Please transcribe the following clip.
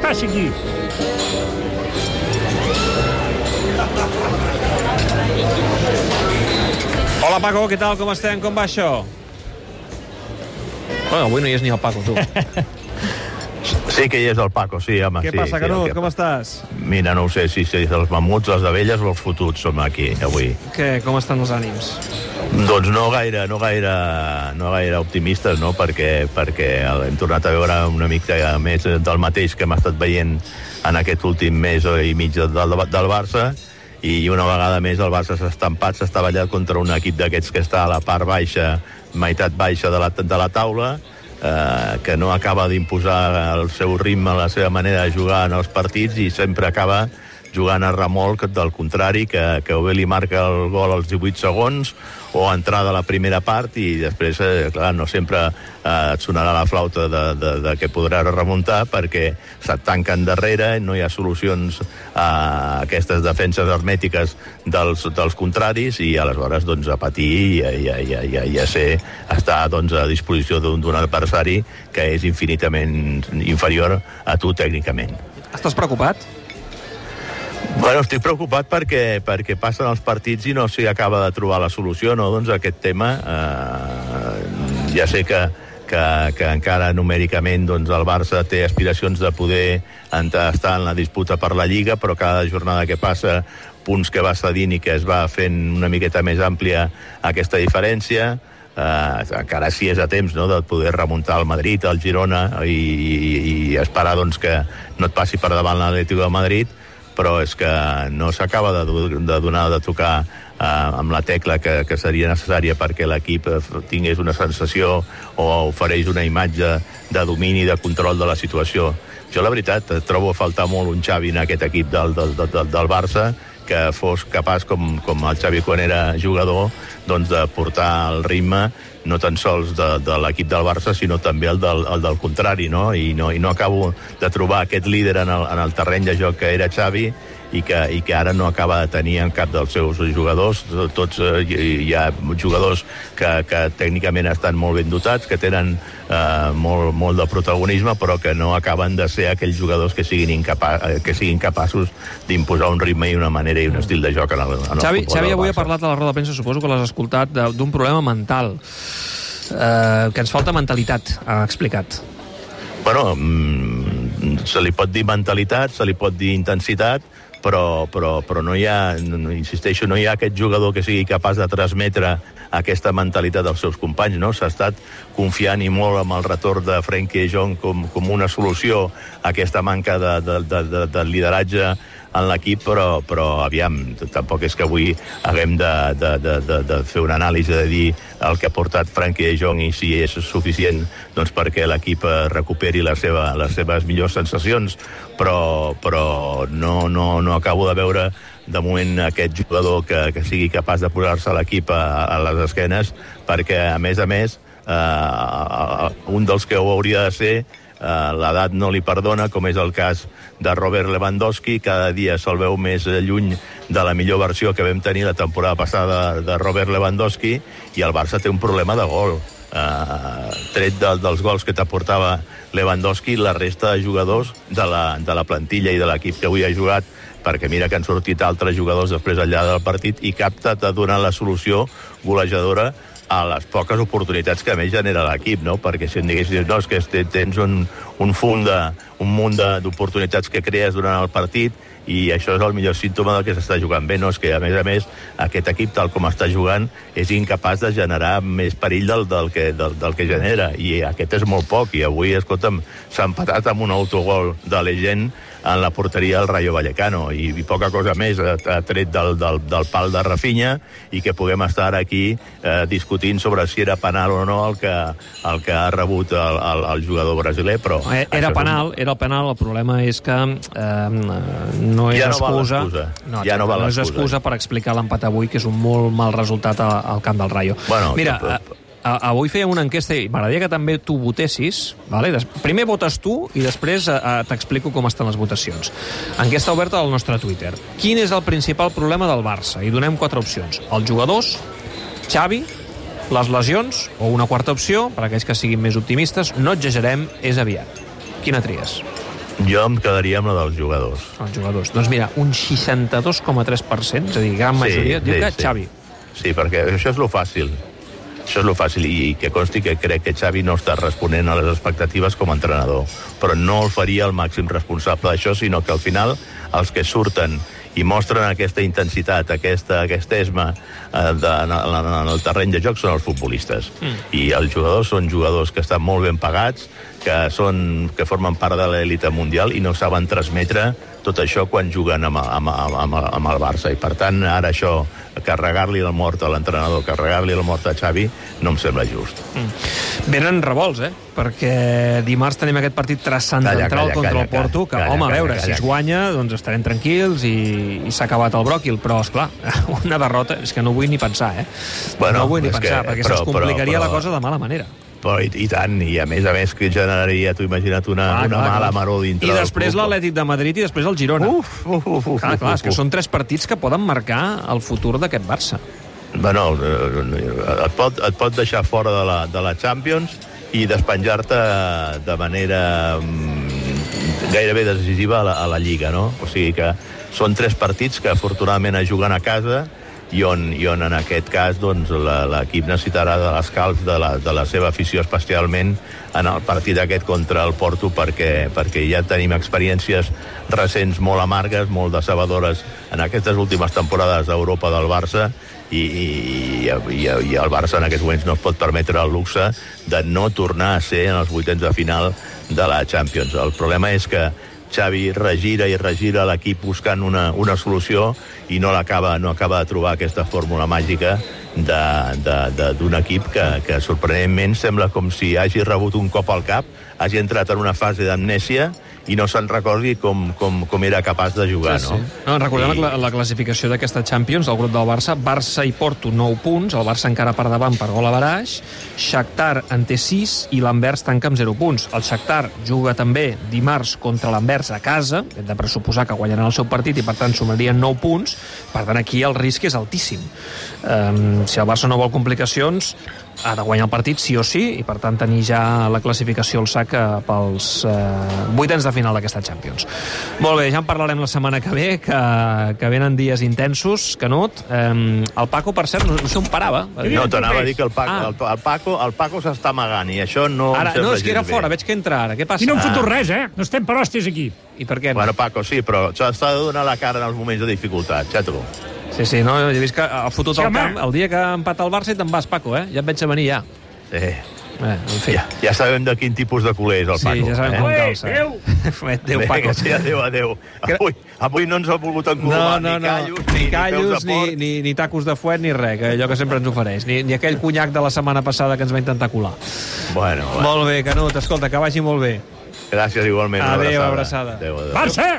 passa aquí? Hola, Paco, què tal? Com estem? Com va això? Bueno, avui no hi és ni el Paco, tu. Sí que hi és el Paco, sí, home. Què sí, passa, sí, Canut? el Com estàs? Mira, no ho sé si, si els mamuts, els abelles o els fotuts som aquí, avui. Què, com estan els ànims? Doncs no gaire, no gaire, no gaire optimistes, no? Perquè, perquè hem tornat a veure una mica més del mateix que hem estat veient en aquest últim mes i mig del, del Barça, i una vegada més el Barça s'ha estampat, s'ha estavellat contra un equip d'aquests que està a la part baixa, meitat baixa de la, de la taula, eh, que no acaba d'imposar el seu ritme, la seva manera de jugar en els partits i sempre acaba jugant a remolc del contrari, que, que o bé li marca el gol als 18 segons o entrada a la primera part i després, eh, clar, no sempre eh, et sonarà la flauta de, de, de que podrà remuntar perquè se't tanquen darrere, no hi ha solucions a aquestes defenses hermètiques dels, dels contraris i aleshores doncs, a patir i, i, i, i, i a ser, estar doncs, a disposició d'un adversari que és infinitament inferior a tu tècnicament. Estàs preocupat? Bueno, estic preocupat perquè, perquè passen els partits i no s'hi acaba de trobar la solució, no? Doncs aquest tema, eh, ja sé que, que, que encara numèricament doncs, el Barça té aspiracions de poder estar en la disputa per la Lliga, però cada jornada que passa punts que va cedint i que es va fent una miqueta més àmplia aquesta diferència, eh, encara si és a temps no, de poder remuntar al Madrid, al Girona i, i, i esperar doncs, que no et passi per davant l'Atlètic de Madrid, però és que no s'acaba de, de donar de tocar eh, amb la tecla que, que seria necessària perquè l'equip tingués una sensació o ofereix una imatge de domini, de control de la situació. Jo, la veritat, trobo a faltar molt un Xavi en aquest equip del, del, del, del Barça que fos capaç, com, com el Xavi quan era jugador, doncs de portar el ritme no tan sols de, de l'equip del Barça, sinó també el del, el del contrari, no? I, no? I no acabo de trobar aquest líder en el, en el terreny de joc que era Xavi i que, i que ara no acaba de tenir en cap dels seus jugadors. Tots eh, hi ha jugadors que, que tècnicament estan molt ben dotats, que tenen eh, molt, molt de protagonisme, però que no acaben de ser aquells jugadors que siguin, incapa que siguin capaços d'imposar un ritme i una manera i un estil de joc en el, en el Xavi, futbol Xavi avui ha parlat a la roda de premsa, suposo que l'has escoltat, d'un problema mental. Eh, que ens falta mentalitat, ha explicat. Bueno, mm, se li pot dir mentalitat, se li pot dir intensitat, però, però, però no hi ha, no, insisteixo, no hi ha aquest jugador que sigui capaç de transmetre aquesta mentalitat als seus companys, no? S'ha estat confiant i molt amb el retorn de Frenkie Jong com, com una solució a aquesta manca de, de, de, de, de lideratge en l'equip, però, però aviam, tampoc és que avui haguem de, de, de, de, de fer una anàlisi de dir el que ha portat Frenkie de Jong i si és suficient doncs, perquè l'equip eh, recuperi la seva, les seves millors sensacions, però, però no, no, no acabo de veure de moment aquest jugador que, que sigui capaç de posar-se l'equip a, a les esquenes, perquè, a més a més, eh, un dels que ho hauria de ser l'edat no li perdona, com és el cas de Robert Lewandowski, cada dia se'l veu més eh, lluny de la millor versió que vam tenir la temporada passada de Robert Lewandowski, i el Barça té un problema de gol. Uh, tret de, dels gols que t'aportava Lewandowski, la resta de jugadors de la, de la plantilla i de l'equip que avui ha jugat perquè mira que han sortit altres jugadors després al llarg del partit i capta de donar la solució golejadora a les poques oportunitats que a més genera l'equip, no? Perquè si em diguessis, no, és que tens un, un fund de, un munt d'oportunitats que crees durant el partit i això és el millor símptoma del que s'està jugant. Bé, no? És que, a més a més, aquest equip, tal com està jugant, és incapaç de generar més perill del, del, que, del, del que genera, i aquest és molt poc, i avui, escolta'm, s'ha empatat amb un autogol de Legend en la porteria del Rayo Vallecano, i, i poca cosa més ha tret del, del, del pal de Rafinha, i que puguem estar aquí eh, discutint sobre si era penal o no el que, el que ha rebut el, el, el jugador brasiler, però... Eh, això Era un- penal, era el penal, el problema és que eh, no és Ja no val excusa... l'excusa. Ja no val és excusa per explicar l'empat avui, que és un molt mal resultat a- al camp del Rayo. Bueno, Mira, que- a, avui fèiem una enquesta i m'agradaria que també tu votessis. Vale? Des, primer votes tu i després eh, eh, t'explico com estan les votacions. Enquesta oberta al nostre Twitter. Quin és el principal problema del Barça? I donem quatre opcions. Els jugadors, Xavi, les lesions, o una quarta opció, per aquells que siguin més optimistes, no exagerem, és aviat. Quina tries? Jo em quedaria amb la dels jugadors. Els jugadors. Doncs mira, un 62,3%, és a dir, gran majoria, sí, diu sí, que sí. Xavi. Sí, perquè això és lo fàcil. Això és lo fàcil i que consti que crec que Xavi no està responent a les expectatives com a entrenador, però no el faria el màxim responsable d'això, sinó que al final els que surten i mostren aquesta intensitat, aquesta, aquesta esma eh, de, en, en, en el terreny de joc són els futbolistes. Mm. I els jugadors són jugadors que estan molt ben pagats, que, són, que formen part de l'èlite mundial i no saben transmetre tot això quan juguen amb, amb, amb, amb el Barça. I per tant, ara això, carregar-li el mort a l'entrenador, carregar-li el mort a Xavi, no em sembla just. Mm. Venen revolts, eh? Perquè dimarts tenim aquest partit transcendental Calla, calla, contra calla, el Porto, que, calla, home, a calla, veure, calla, si es calla. guanya, doncs estarem tranquils i, i s'ha acabat el bròquil, però, és clar, una derrota, és que no vull ni pensar, eh? Bueno, no vull ni és pensar, que- perquè però- se'ns complicaria però- la cosa de mala manera. Però i, i tant, i a més a més que generaria, tu imagina't, una, Clar, una clar, mala clar. maror dintre I després l'Atlètic de Madrid i després el Girona. Uf, uf, uf, uf, clar, clar, és uf, que uf. són tres partits que poden marcar el futur d'aquest Barça. Bueno, eh, et pot, et pot deixar fora de la, de la Champions i despenjar-te de manera mm, gairebé decisiva a la, a la Lliga, no? O sigui que són tres partits que afortunadament es juguen a casa i on, i on en aquest cas doncs, l'equip necessitarà de l'escalf de, la, de la seva afició especialment en el partit aquest contra el Porto perquè, perquè ja tenim experiències recents molt amargues, molt decebedores en aquestes últimes temporades d'Europa del Barça i, i, i, i el Barça en aquests moments no es pot permetre el luxe de no tornar a ser en els vuitens de final de la Champions. El problema és que Xavi regira i regira l'equip buscant una, una solució i no l'acaba no acaba de trobar aquesta fórmula màgica d'un equip que, que sorprenentment sembla com si hagi rebut un cop al cap, hagi entrat en una fase d'amnèsia i no se'n recordi com, com, com era capaç de jugar, Sí, no? sí. no recordem I- la, la classificació d'aquesta Champions, el grup del Barça, Barça i Porto 9 punts, el Barça encara per davant per gol a baraix, Shakhtar en té 6 i l'Anvers tanca amb 0 punts. El Shakhtar juga també dimarts contra l'Anvers a casa, hem de pressuposar que guanyaran el seu partit i per tant sumarien 9 punts, per tant aquí el risc és altíssim. Um, si el Barça no vol complicacions, ha de guanyar el partit sí o sí i per tant tenir ja la classificació al sac eh, pels eh, vuitens de final d'aquesta Champions. Molt bé, ja en parlarem la setmana que ve, que, que venen dies intensos, Canut. Eh, el Paco, per cert, no, no sé on parava. No, t'anava a dir que el Paco, Ah. el, el Paco, el Paco s'està amagant i això no Ara, no, és que era bé. fora, veig que entra ara. Què passa? I no em Ah. foto res, eh? No estem per hòsties aquí. I per què? no? Bueno, Paco, sí, però s'ha de donar la cara en els moments de dificultat, xato. Sí, sí, no, he vist que ha fotut Sí, el home. camp. El dia que empata el Barça i te'n vas, Paco, eh? Ja et veig a venir ja. Sí. Eh, en fi. Ja, ja sabem de quin tipus de culer és el Sí, Paco. ja sabem eh? com calça. adéu. Adéu, Vinga, Paco. sí, adéu, adéu. Avui, avui no ens ha volgut No, encolomar no, ni no. callos, ni, ni ni callos, ni, ni, ni tacos de fuet, ni res, que allò que sempre ens ofereix. Ni, ni aquell conyac de la setmana passada que ens va intentar colar. Bueno, va. Molt bé, Canut, escolta, que vagi molt bé. gràcies igualment. Adéu, abraçada. Adéu, adéu. Barça!